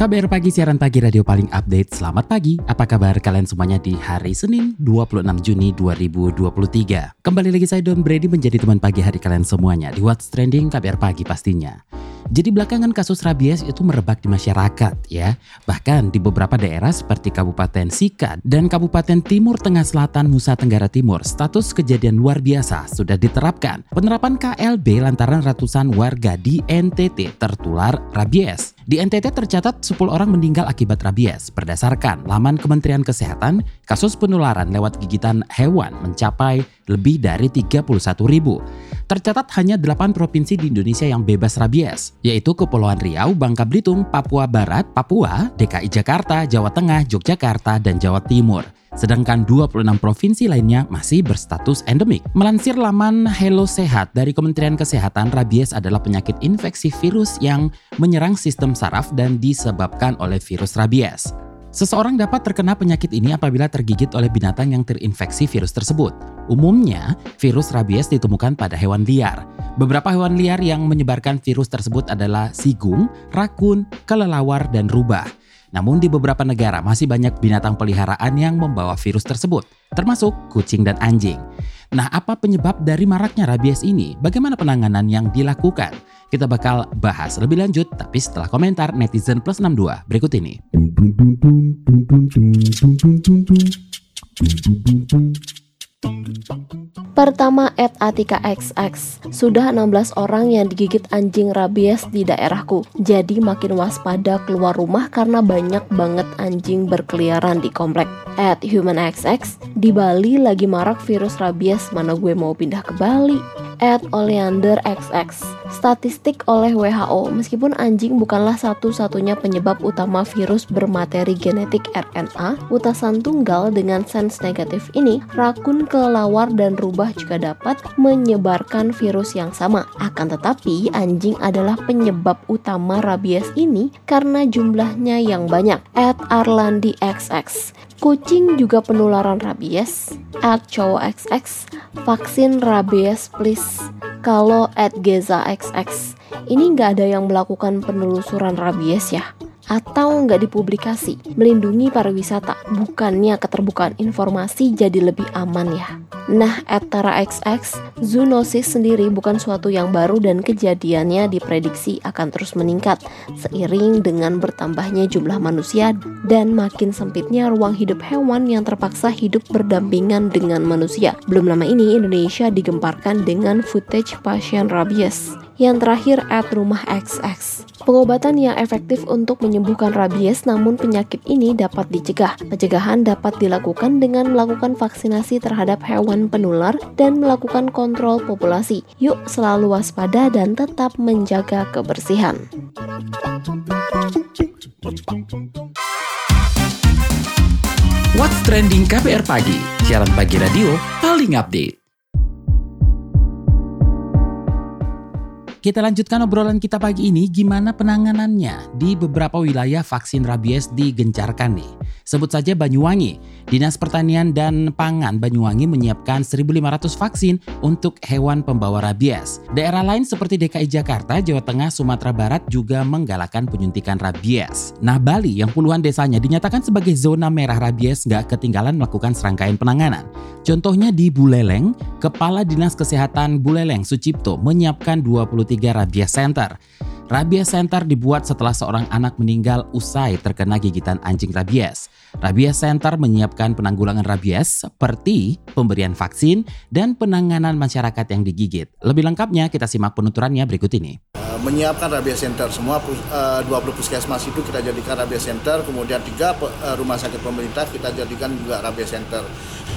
KBR Pagi, siaran pagi radio paling update. Selamat pagi, apa kabar kalian semuanya di hari Senin 26 Juni 2023. Kembali lagi saya Don Brady menjadi teman pagi hari kalian semuanya di What's Trending KBR Pagi pastinya. Jadi belakangan kasus rabies itu merebak di masyarakat ya. Bahkan di beberapa daerah seperti Kabupaten Sika dan Kabupaten Timur Tengah Selatan Nusa Tenggara Timur, status kejadian luar biasa sudah diterapkan. Penerapan KLB lantaran ratusan warga di NTT tertular rabies. Di NTT tercatat 10 orang meninggal akibat rabies. Berdasarkan laman Kementerian Kesehatan, kasus penularan lewat gigitan hewan mencapai lebih dari 31 ribu. Tercatat hanya 8 provinsi di Indonesia yang bebas rabies, yaitu Kepulauan Riau, Bangka Belitung, Papua Barat, Papua, DKI Jakarta, Jawa Tengah, Yogyakarta, dan Jawa Timur sedangkan 26 provinsi lainnya masih berstatus endemik. Melansir laman Hello Sehat dari Kementerian Kesehatan, rabies adalah penyakit infeksi virus yang menyerang sistem saraf dan disebabkan oleh virus rabies. Seseorang dapat terkena penyakit ini apabila tergigit oleh binatang yang terinfeksi virus tersebut. Umumnya, virus rabies ditemukan pada hewan liar. Beberapa hewan liar yang menyebarkan virus tersebut adalah sigung, rakun, kelelawar, dan rubah. Namun di beberapa negara masih banyak binatang peliharaan yang membawa virus tersebut, termasuk kucing dan anjing. Nah, apa penyebab dari maraknya rabies ini? Bagaimana penanganan yang dilakukan? Kita bakal bahas lebih lanjut, tapi setelah komentar netizen plus 62 berikut ini. Pertama, at Atika XX. Sudah 16 orang yang digigit anjing rabies di daerahku. Jadi makin waspada keluar rumah karena banyak banget anjing berkeliaran di komplek. At Human XX, di Bali lagi marak virus rabies, mana gue mau pindah ke Bali? At Oleander XX statistik oleh WHO, meskipun anjing bukanlah satu-satunya penyebab utama virus bermateri genetik RNA, utasan tunggal dengan sense negatif ini, rakun, kelelawar, dan rubah juga dapat menyebarkan virus yang sama. Akan tetapi, anjing adalah penyebab utama rabies ini karena jumlahnya yang banyak. At Arlandi XX Kucing juga penularan rabies. At cowok XX, vaksin rabies please. Kalau at Geza XX, ini nggak ada yang melakukan penelusuran rabies ya atau nggak dipublikasi, melindungi pariwisata, bukannya keterbukaan informasi jadi lebih aman ya. Nah, Etara XX, zoonosis sendiri bukan suatu yang baru dan kejadiannya diprediksi akan terus meningkat seiring dengan bertambahnya jumlah manusia dan makin sempitnya ruang hidup hewan yang terpaksa hidup berdampingan dengan manusia. Belum lama ini Indonesia digemparkan dengan footage pasien rabies. Yang terakhir, at rumah XX. Pengobatan yang efektif untuk menyembuhkan rabies namun penyakit ini dapat dicegah. Pencegahan dapat dilakukan dengan melakukan vaksinasi terhadap hewan penular dan melakukan kontrol populasi. Yuk selalu waspada dan tetap menjaga kebersihan. What's Trending KPR Pagi, siaran pagi radio paling update. Kita lanjutkan obrolan kita pagi ini gimana penanganannya di beberapa wilayah vaksin rabies digencarkan nih. Sebut saja Banyuwangi. Dinas Pertanian dan Pangan Banyuwangi menyiapkan 1.500 vaksin untuk hewan pembawa rabies. Daerah lain seperti DKI Jakarta, Jawa Tengah, Sumatera Barat juga menggalakkan penyuntikan rabies. Nah Bali yang puluhan desanya dinyatakan sebagai zona merah rabies nggak ketinggalan melakukan serangkaian penanganan. Contohnya di Buleleng, Kepala Dinas Kesehatan Buleleng Sucipto menyiapkan 23 rabies center. Rabies Center dibuat setelah seorang anak meninggal usai terkena gigitan anjing rabies. Rabies Center menyiapkan penanggulangan rabies seperti pemberian vaksin dan penanganan masyarakat yang digigit. Lebih lengkapnya kita simak penuturannya berikut ini. Eh, menyiapkan rabies center semua 20 eh, puskesmas itu kita jadikan rabies center, kemudian tiga eh, rumah sakit pemerintah kita jadikan juga rabies center.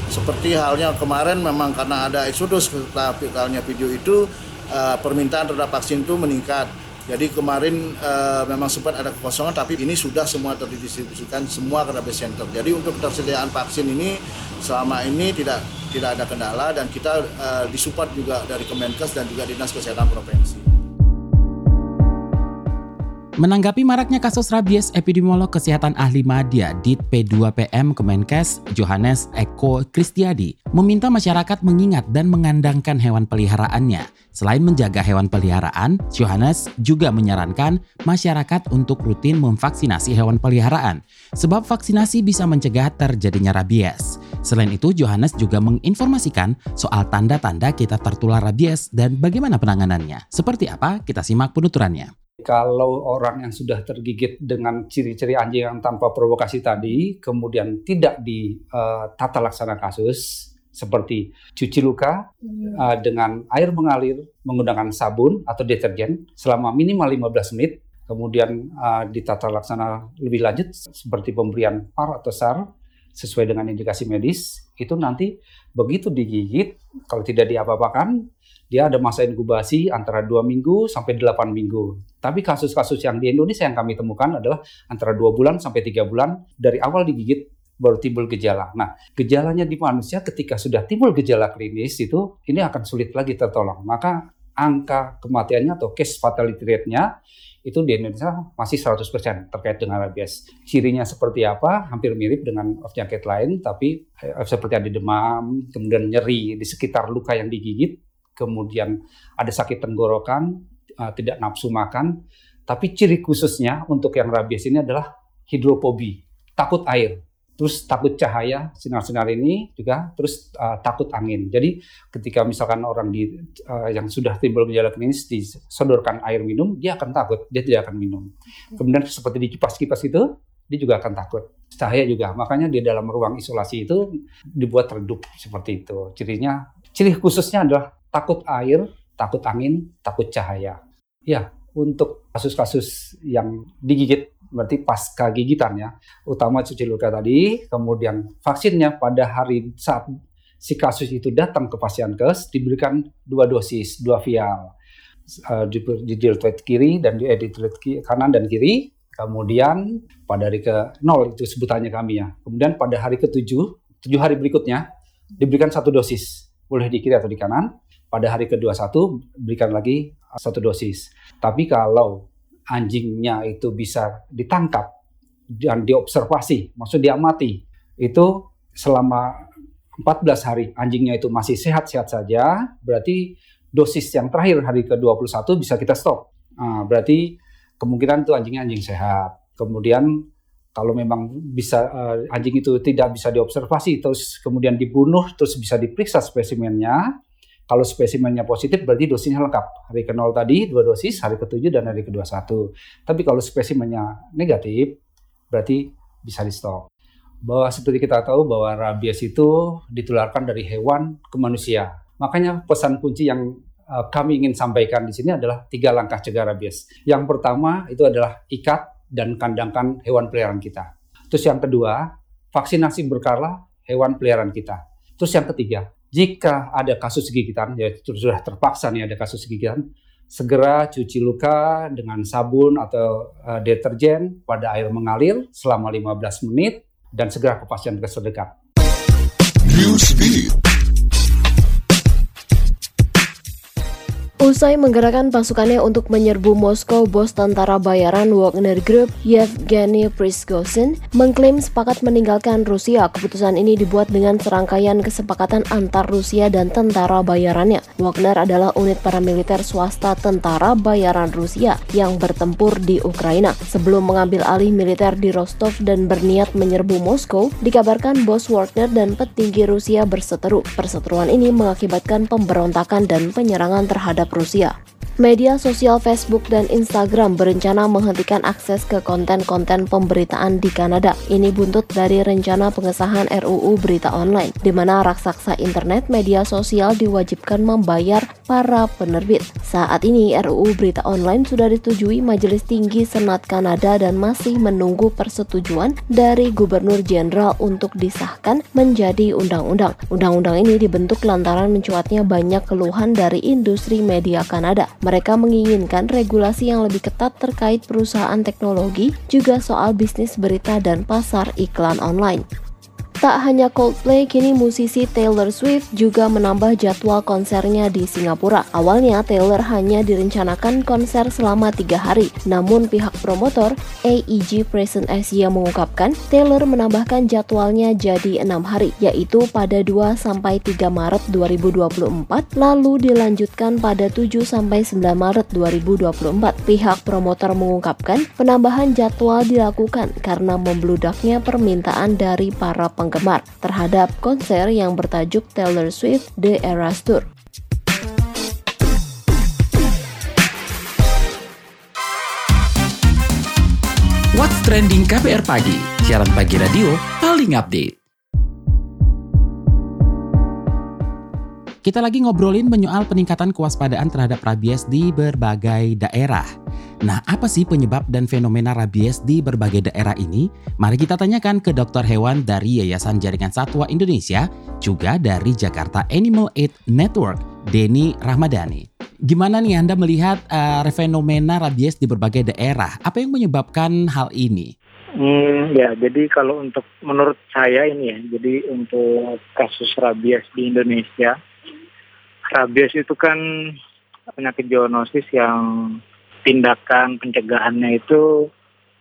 Seperti halnya kemarin memang karena ada eksodus setelah viralnya video itu permintaan terhadap vaksin itu meningkat jadi kemarin uh, memang sempat ada kekosongan, tapi ini sudah semua terdistribusikan semua ke rabies center. Jadi untuk ketersediaan vaksin ini selama ini tidak tidak ada kendala dan kita uh, disupport juga dari Kemenkes dan juga Dinas Kesehatan Provinsi. Menanggapi maraknya kasus rabies, epidemiolog kesehatan ahli media DIT P2PM Kemenkes, Johannes Eko Kristiadi, meminta masyarakat mengingat dan mengandangkan hewan peliharaannya. Selain menjaga hewan peliharaan, Johannes juga menyarankan masyarakat untuk rutin memvaksinasi hewan peliharaan, sebab vaksinasi bisa mencegah terjadinya rabies. Selain itu, Johannes juga menginformasikan soal tanda-tanda kita tertular rabies dan bagaimana penanganannya. Seperti apa? Kita simak penuturannya. Kalau orang yang sudah tergigit dengan ciri-ciri anjing yang tanpa provokasi tadi, kemudian tidak ditata uh, laksana kasus, seperti cuci luka uh, dengan air mengalir menggunakan sabun atau deterjen selama minimal 15 menit, kemudian uh, ditata laksana lebih lanjut seperti pemberian PAR atau SAR sesuai dengan indikasi medis, itu nanti begitu digigit, kalau tidak diapa-apakan, dia ada masa inkubasi antara dua minggu sampai 8 minggu. Tapi kasus-kasus yang di Indonesia yang kami temukan adalah antara dua bulan sampai tiga bulan dari awal digigit baru timbul gejala. Nah, gejalanya di manusia ketika sudah timbul gejala klinis itu ini akan sulit lagi tertolong. Maka angka kematiannya atau case fatality rate-nya itu di Indonesia masih 100% terkait dengan rabies. Cirinya seperti apa? Hampir mirip dengan penyakit lain, tapi eh, seperti ada demam, kemudian nyeri di sekitar luka yang digigit, kemudian ada sakit tenggorokan, uh, tidak nafsu makan. Tapi ciri khususnya untuk yang rabies ini adalah hidrofobi, takut air, terus takut cahaya sinar-sinar ini juga, terus uh, takut angin. Jadi ketika misalkan orang di uh, yang sudah timbul gejala klinis disodorkan air minum, dia akan takut, dia tidak akan minum. Kemudian seperti di kipas-kipas itu, dia juga akan takut. Cahaya juga, makanya di dalam ruang isolasi itu dibuat redup seperti itu. Cirinya, ciri khususnya adalah takut air, takut angin, takut cahaya. Ya, untuk kasus-kasus yang digigit berarti pasca gigitan ya, utama cuci luka tadi, kemudian vaksinnya pada hari saat si kasus itu datang ke pasienkes diberikan dua dosis, dua vial uh, di, kiri dan di, eh, di kanan dan kiri. Kemudian pada hari ke nol itu sebutannya kami ya. Kemudian pada hari ke tujuh, tujuh hari berikutnya diberikan satu dosis, boleh di kiri atau di kanan pada hari ke-21 berikan lagi satu dosis. Tapi kalau anjingnya itu bisa ditangkap dan diobservasi, maksud diamati, itu selama 14 hari anjingnya itu masih sehat-sehat saja, berarti dosis yang terakhir hari ke-21 bisa kita stop. Nah, berarti kemungkinan itu anjingnya anjing sehat. Kemudian kalau memang bisa uh, anjing itu tidak bisa diobservasi terus kemudian dibunuh terus bisa diperiksa spesimennya kalau spesimennya positif berarti dosisnya lengkap. Hari ke-0 tadi dua dosis, hari ke-7 dan hari ke-21. Tapi kalau spesimennya negatif berarti bisa di stop. Bahwa seperti kita tahu bahwa rabies itu ditularkan dari hewan ke manusia. Makanya pesan kunci yang uh, kami ingin sampaikan di sini adalah tiga langkah cegah rabies. Yang pertama itu adalah ikat dan kandangkan hewan peliharaan kita. Terus yang kedua, vaksinasi berkala hewan peliharaan kita. Terus yang ketiga, jika ada kasus gigitan, ya sudah terpaksa nih ada kasus gigitan, segera cuci luka dengan sabun atau uh, deterjen pada air mengalir selama 15 menit dan segera ke pasien terdekat. Usai menggerakkan pasukannya untuk menyerbu Moskow, bos tentara bayaran Wagner Group, Yevgeny Prigozhin, mengklaim sepakat meninggalkan Rusia. Keputusan ini dibuat dengan serangkaian kesepakatan antar Rusia dan tentara bayarannya. Wagner adalah unit paramiliter swasta tentara bayaran Rusia yang bertempur di Ukraina. Sebelum mengambil alih militer di Rostov dan berniat menyerbu Moskow, dikabarkan bos Wagner dan petinggi Rusia berseteru. Perseteruan ini mengakibatkan pemberontakan dan penyerangan terhadap Rusia. Media sosial Facebook dan Instagram berencana menghentikan akses ke konten-konten pemberitaan di Kanada. Ini buntut dari rencana pengesahan RUU Berita Online, di mana raksasa internet media sosial diwajibkan membayar para penerbit. Saat ini RUU Berita Online sudah disetujui Majelis Tinggi Senat Kanada dan masih menunggu persetujuan dari Gubernur Jenderal untuk disahkan menjadi undang-undang. Undang-undang ini dibentuk lantaran mencuatnya banyak keluhan dari industri media Kanada. Mereka menginginkan regulasi yang lebih ketat terkait perusahaan teknologi, juga soal bisnis berita dan pasar iklan online. Tak hanya Coldplay, kini musisi Taylor Swift juga menambah jadwal konsernya di Singapura. Awalnya Taylor hanya direncanakan konser selama tiga hari, namun pihak promotor AEG Present Asia mengungkapkan Taylor menambahkan jadwalnya jadi enam hari, yaitu pada 2 sampai 3 Maret 2024, lalu dilanjutkan pada 7 sampai 9 Maret 2024. Pihak promotor mengungkapkan penambahan jadwal dilakukan karena membludaknya permintaan dari para penggemar penggemar terhadap konser yang bertajuk Taylor Swift The Eras Tour. What's Trending KPR Pagi, siaran pagi radio paling update. Kita lagi ngobrolin menyoal peningkatan kewaspadaan terhadap rabies di berbagai daerah. Nah, apa sih penyebab dan fenomena rabies di berbagai daerah ini? Mari kita tanyakan ke dokter hewan dari Yayasan Jaringan Satwa Indonesia, juga dari Jakarta Animal Aid Network, Denny Rahmadani. Gimana nih Anda melihat uh, fenomena rabies di berbagai daerah? Apa yang menyebabkan hal ini? Hmm, ya, jadi kalau untuk menurut saya ini ya, jadi untuk kasus rabies di Indonesia, rabies itu kan penyakit zoonosis yang tindakan pencegahannya itu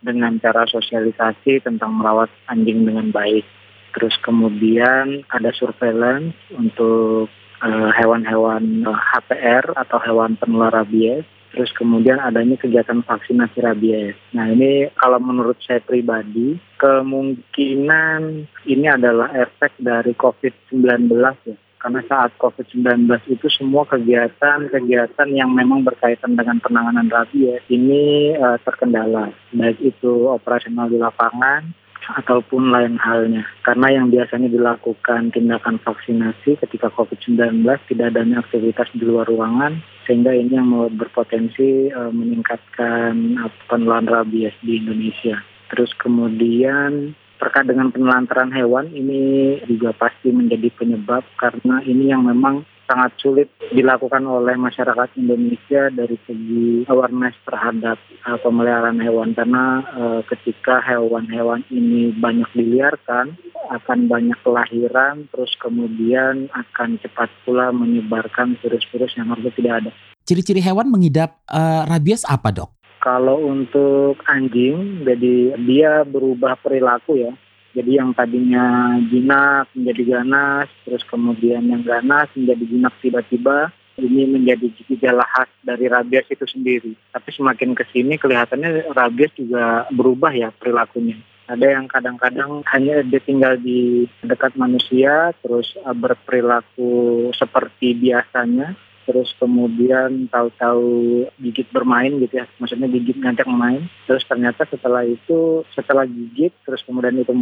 dengan cara sosialisasi tentang merawat anjing dengan baik. Terus kemudian ada surveillance untuk uh, hewan-hewan uh, HPR atau hewan penular rabies. Terus kemudian adanya kegiatan vaksinasi rabies. Nah ini kalau menurut saya pribadi, kemungkinan ini adalah efek dari COVID-19 ya karena saat COVID-19 itu semua kegiatan-kegiatan yang memang berkaitan dengan penanganan rabies ini uh, terkendala, baik itu operasional di lapangan ataupun lain halnya. Karena yang biasanya dilakukan tindakan vaksinasi ketika COVID-19 tidak adanya aktivitas di luar ruangan, sehingga ini yang berpotensi uh, meningkatkan uh, penularan rabies di Indonesia. Terus kemudian terkait dengan penelantaran hewan ini juga pasti menjadi penyebab karena ini yang memang sangat sulit dilakukan oleh masyarakat Indonesia dari segi awareness terhadap uh, pemeliharaan hewan karena uh, ketika hewan-hewan ini banyak diliarkan akan banyak kelahiran terus kemudian akan cepat pula menyebarkan virus-virus yang harusnya tidak ada. Ciri-ciri hewan mengidap uh, rabies apa dok? Kalau untuk anjing, jadi dia berubah perilaku ya. Jadi yang tadinya jinak menjadi ganas, terus kemudian yang ganas menjadi jinak tiba-tiba. Ini menjadi gejala khas dari rabies itu sendiri. Tapi semakin ke sini kelihatannya rabies juga berubah ya perilakunya. Ada yang kadang-kadang hanya dia tinggal di dekat manusia, terus berperilaku seperti biasanya, terus kemudian tahu-tahu gigit bermain gitu ya. Maksudnya gigit ngajak main. Terus ternyata setelah itu setelah gigit terus kemudian itu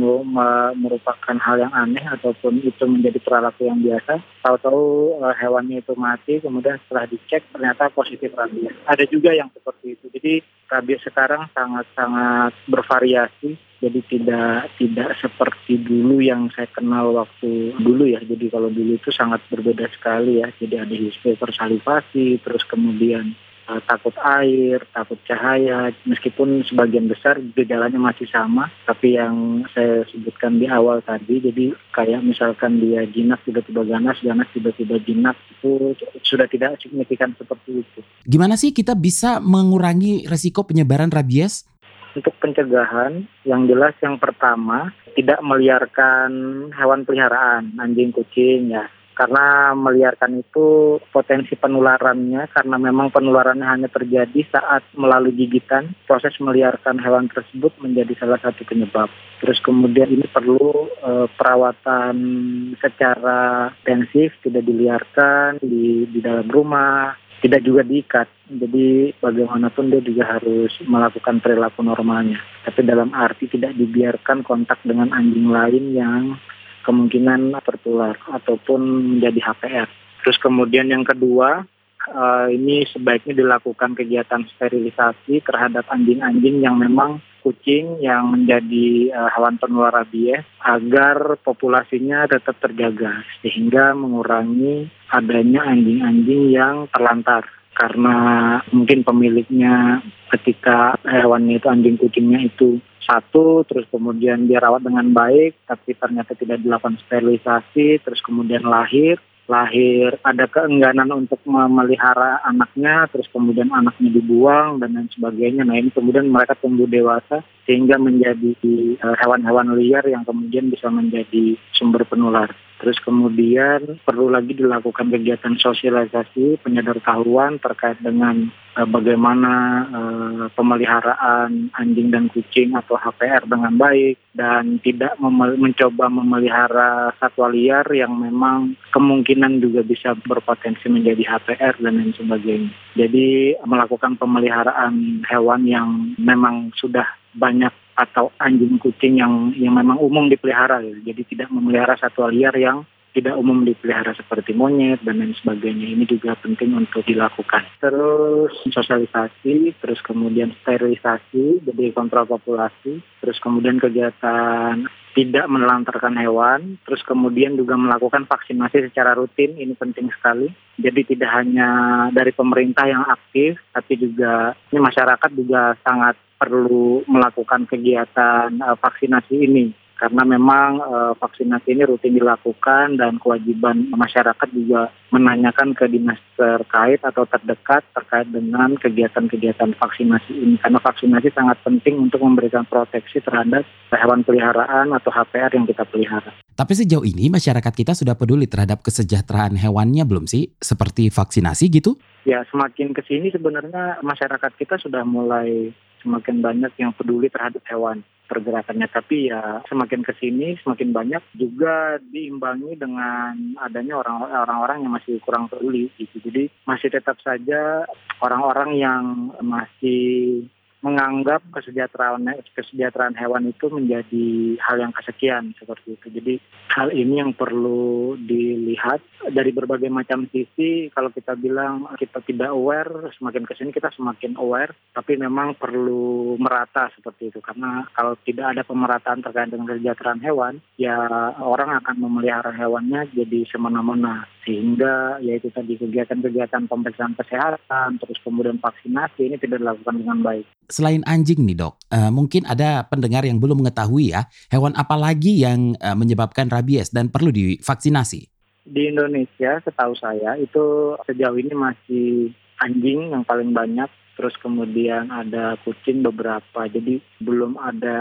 merupakan hal yang aneh ataupun itu menjadi perilaku yang biasa. Tahu-tahu uh, hewannya itu mati kemudian setelah dicek ternyata positif rabies. Ada juga yang seperti itu. Jadi rabies sekarang sangat-sangat bervariasi jadi tidak tidak seperti dulu yang saya kenal waktu dulu ya. Jadi kalau dulu itu sangat berbeda sekali ya. Jadi ada hipersalivasi terus kemudian uh, takut air takut cahaya. Meskipun sebagian besar gejalanya masih sama tapi yang saya sebutkan di awal tadi jadi kayak misalkan dia jinak tiba-tiba ganas ganas tiba-tiba jinak itu sudah tidak signifikan seperti itu. Gimana sih kita bisa mengurangi resiko penyebaran rabies untuk pencegahan yang jelas yang pertama tidak meliarkan hewan peliharaan anjing kucing ya karena meliarkan itu potensi penularannya karena memang penularannya hanya terjadi saat melalui gigitan proses meliarkan hewan tersebut menjadi salah satu penyebab terus kemudian ini perlu e, perawatan secara intensif tidak diliarkan di di dalam rumah tidak juga diikat. Jadi bagaimanapun dia juga harus melakukan perilaku normalnya. Tapi dalam arti tidak dibiarkan kontak dengan anjing lain yang kemungkinan tertular ataupun menjadi HPR. Terus kemudian yang kedua, uh, ini sebaiknya dilakukan kegiatan sterilisasi terhadap anjing-anjing yang memang kucing yang menjadi uh, hewan penular rabies agar populasinya tetap terjaga sehingga mengurangi adanya anjing-anjing yang terlantar karena mungkin pemiliknya ketika hewannya itu anjing kucingnya itu satu terus kemudian dia rawat dengan baik tapi ternyata tidak dilakukan sterilisasi terus kemudian lahir. Lahir ada keengganan untuk memelihara anaknya terus kemudian anaknya dibuang dan lain sebagainya. Nah ini kemudian mereka tumbuh dewasa sehingga menjadi eh, hewan-hewan liar yang kemudian bisa menjadi sumber penular Terus kemudian perlu lagi dilakukan kegiatan sosialisasi penyedertahuan terkait dengan uh, bagaimana uh, pemeliharaan anjing dan kucing atau HPR dengan baik dan tidak memel mencoba memelihara satwa liar yang memang kemungkinan juga bisa berpotensi menjadi HPR dan lain sebagainya. Jadi melakukan pemeliharaan hewan yang memang sudah banyak atau anjing kucing yang yang memang umum dipelihara. Jadi tidak memelihara satwa liar yang tidak umum dipelihara seperti monyet dan lain sebagainya. Ini juga penting untuk dilakukan. Terus sosialisasi, terus kemudian sterilisasi, jadi kontrol populasi, terus kemudian kegiatan tidak menelantarkan hewan, terus kemudian juga melakukan vaksinasi secara rutin, ini penting sekali. Jadi tidak hanya dari pemerintah yang aktif, tapi juga ini masyarakat juga sangat perlu melakukan kegiatan uh, vaksinasi ini karena memang uh, vaksinasi ini rutin dilakukan dan kewajiban masyarakat juga menanyakan ke dinas terkait atau terdekat terkait dengan kegiatan-kegiatan vaksinasi ini karena vaksinasi sangat penting untuk memberikan proteksi terhadap hewan peliharaan atau HPR yang kita pelihara. Tapi sejauh ini masyarakat kita sudah peduli terhadap kesejahteraan hewannya belum sih? Seperti vaksinasi gitu? Ya, semakin ke sini sebenarnya masyarakat kita sudah mulai semakin banyak yang peduli terhadap hewan pergerakannya tapi ya semakin ke sini semakin banyak juga diimbangi dengan adanya orang-orang yang masih kurang peduli gitu. Jadi masih tetap saja orang-orang yang masih menganggap kesejahteraan kesejahteraan hewan itu menjadi hal yang kesekian seperti itu. Jadi hal ini yang perlu dilihat dari berbagai macam sisi. Kalau kita bilang kita tidak aware, semakin ke sini kita semakin aware, tapi memang perlu merata seperti itu. Karena kalau tidak ada pemerataan terkait dengan kesejahteraan hewan, ya orang akan memelihara hewannya jadi semena-mena sehingga yaitu tadi kegiatan-kegiatan pemeriksaan kesehatan terus kemudian vaksinasi ini tidak dilakukan dengan baik. Selain anjing nih dok, uh, mungkin ada pendengar yang belum mengetahui ya hewan apa lagi yang uh, menyebabkan rabies dan perlu divaksinasi. Di Indonesia setahu saya itu sejauh ini masih anjing yang paling banyak terus kemudian ada kucing beberapa. Jadi belum ada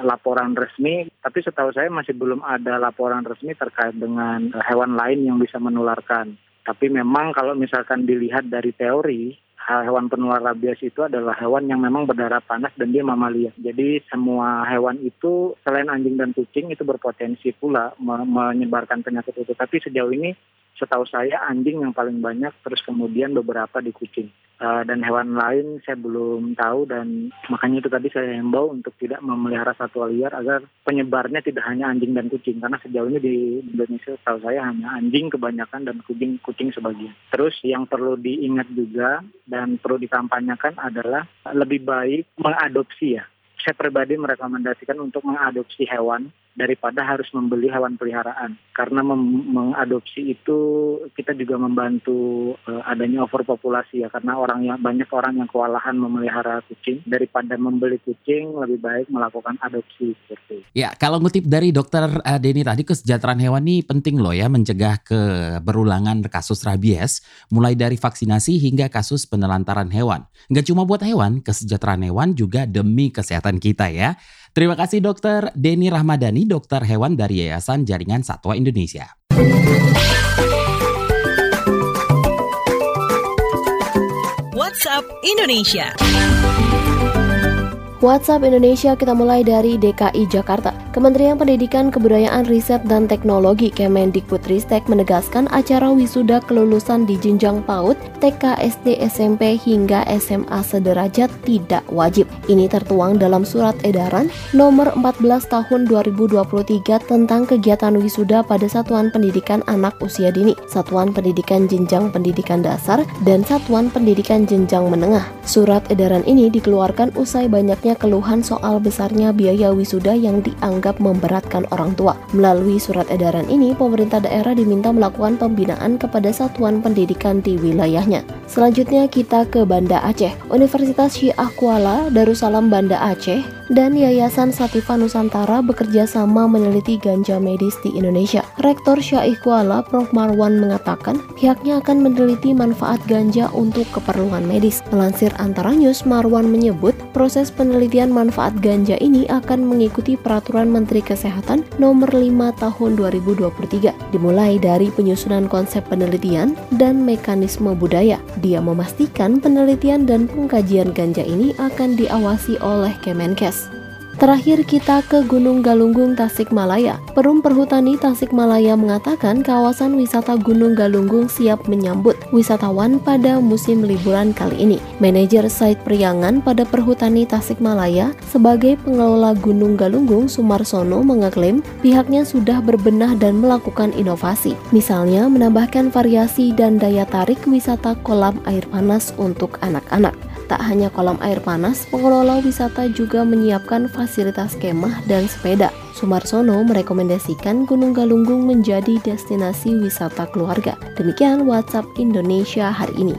laporan resmi, tapi setahu saya masih belum ada laporan resmi terkait dengan hewan lain yang bisa menularkan. Tapi memang kalau misalkan dilihat dari teori, hewan penular rabies itu adalah hewan yang memang berdarah panas dan dia mamalia. Jadi semua hewan itu selain anjing dan kucing itu berpotensi pula menyebarkan penyakit itu. Tapi sejauh ini setahu saya anjing yang paling banyak terus kemudian beberapa di kucing. Uh, dan hewan lain saya belum tahu dan makanya itu tadi saya himbau untuk tidak memelihara satwa liar agar penyebarnya tidak hanya anjing dan kucing karena sejauh ini di Indonesia tahu saya hanya anjing kebanyakan dan kucing kucing sebagian. Terus yang perlu diingat juga dan perlu dikampanyekan adalah lebih baik mengadopsi ya. Saya pribadi merekomendasikan untuk mengadopsi hewan daripada harus membeli hewan peliharaan karena mengadopsi itu kita juga membantu uh, adanya overpopulasi ya karena orang yang banyak orang yang kewalahan memelihara kucing daripada membeli kucing lebih baik melakukan adopsi seperti Ya kalau ngutip dari dokter uh, Denny tadi kesejahteraan hewan ini penting loh ya mencegah keberulangan kasus rabies mulai dari vaksinasi hingga kasus penelantaran hewan. Nggak cuma buat hewan, kesejahteraan hewan juga demi kesehatan kita ya. Terima kasih Dokter Denny Rahmadani, dokter hewan dari Yayasan Jaringan Satwa Indonesia. WhatsApp Indonesia. WhatsApp Indonesia kita mulai dari DKI Jakarta. Kementerian Pendidikan, Kebudayaan, Riset, dan Teknologi Kemendikbudristek menegaskan acara wisuda kelulusan di jenjang PAUD, TK, SD, SMP, hingga SMA sederajat tidak wajib. Ini tertuang dalam surat edaran nomor 14 tahun 2023 tentang kegiatan wisuda pada Satuan Pendidikan Anak Usia Dini, Satuan Pendidikan Jenjang Pendidikan Dasar, dan Satuan Pendidikan Jenjang Menengah. Surat edaran ini dikeluarkan usai banyaknya keluhan soal besarnya biaya wisuda yang dianggap memberatkan orang tua. Melalui surat edaran ini, pemerintah daerah diminta melakukan pembinaan kepada satuan pendidikan di wilayahnya. Selanjutnya kita ke Banda Aceh. Universitas Syiah Kuala Darussalam Banda Aceh dan Yayasan Sativa Nusantara bekerja sama meneliti ganja medis di Indonesia. Rektor Syaih Kuala Prof. Marwan mengatakan pihaknya akan meneliti manfaat ganja untuk keperluan medis. Melansir antara news, Marwan menyebut proses penelitian manfaat ganja ini akan mengikuti peraturan Menteri Kesehatan nomor 5 tahun 2023. Dimulai dari penyusunan konsep penelitian dan mekanisme budaya. Dia memastikan penelitian dan pengkajian ganja ini akan diawasi oleh Kemenkes. Terakhir kita ke Gunung Galunggung Tasikmalaya. Perum Perhutani Tasikmalaya mengatakan kawasan wisata Gunung Galunggung siap menyambut wisatawan pada musim liburan kali ini. Manajer site Priangan pada Perhutani Tasikmalaya sebagai pengelola Gunung Galunggung Sumarsono mengeklaim pihaknya sudah berbenah dan melakukan inovasi. Misalnya menambahkan variasi dan daya tarik wisata kolam air panas untuk anak-anak. Tak hanya kolam air panas, pengelola wisata juga menyiapkan fasilitas kemah dan sepeda. Sumarsono merekomendasikan Gunung Galunggung menjadi destinasi wisata keluarga. Demikian WhatsApp Indonesia hari ini.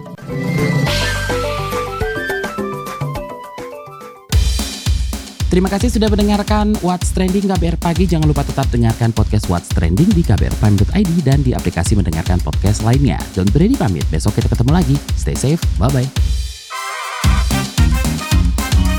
Terima kasih sudah mendengarkan What's Trending KBR Pagi. Jangan lupa tetap dengarkan podcast What's Trending di kbrprime.id dan di aplikasi mendengarkan podcast lainnya. Don't ready pamit. Besok kita ketemu lagi. Stay safe. Bye-bye.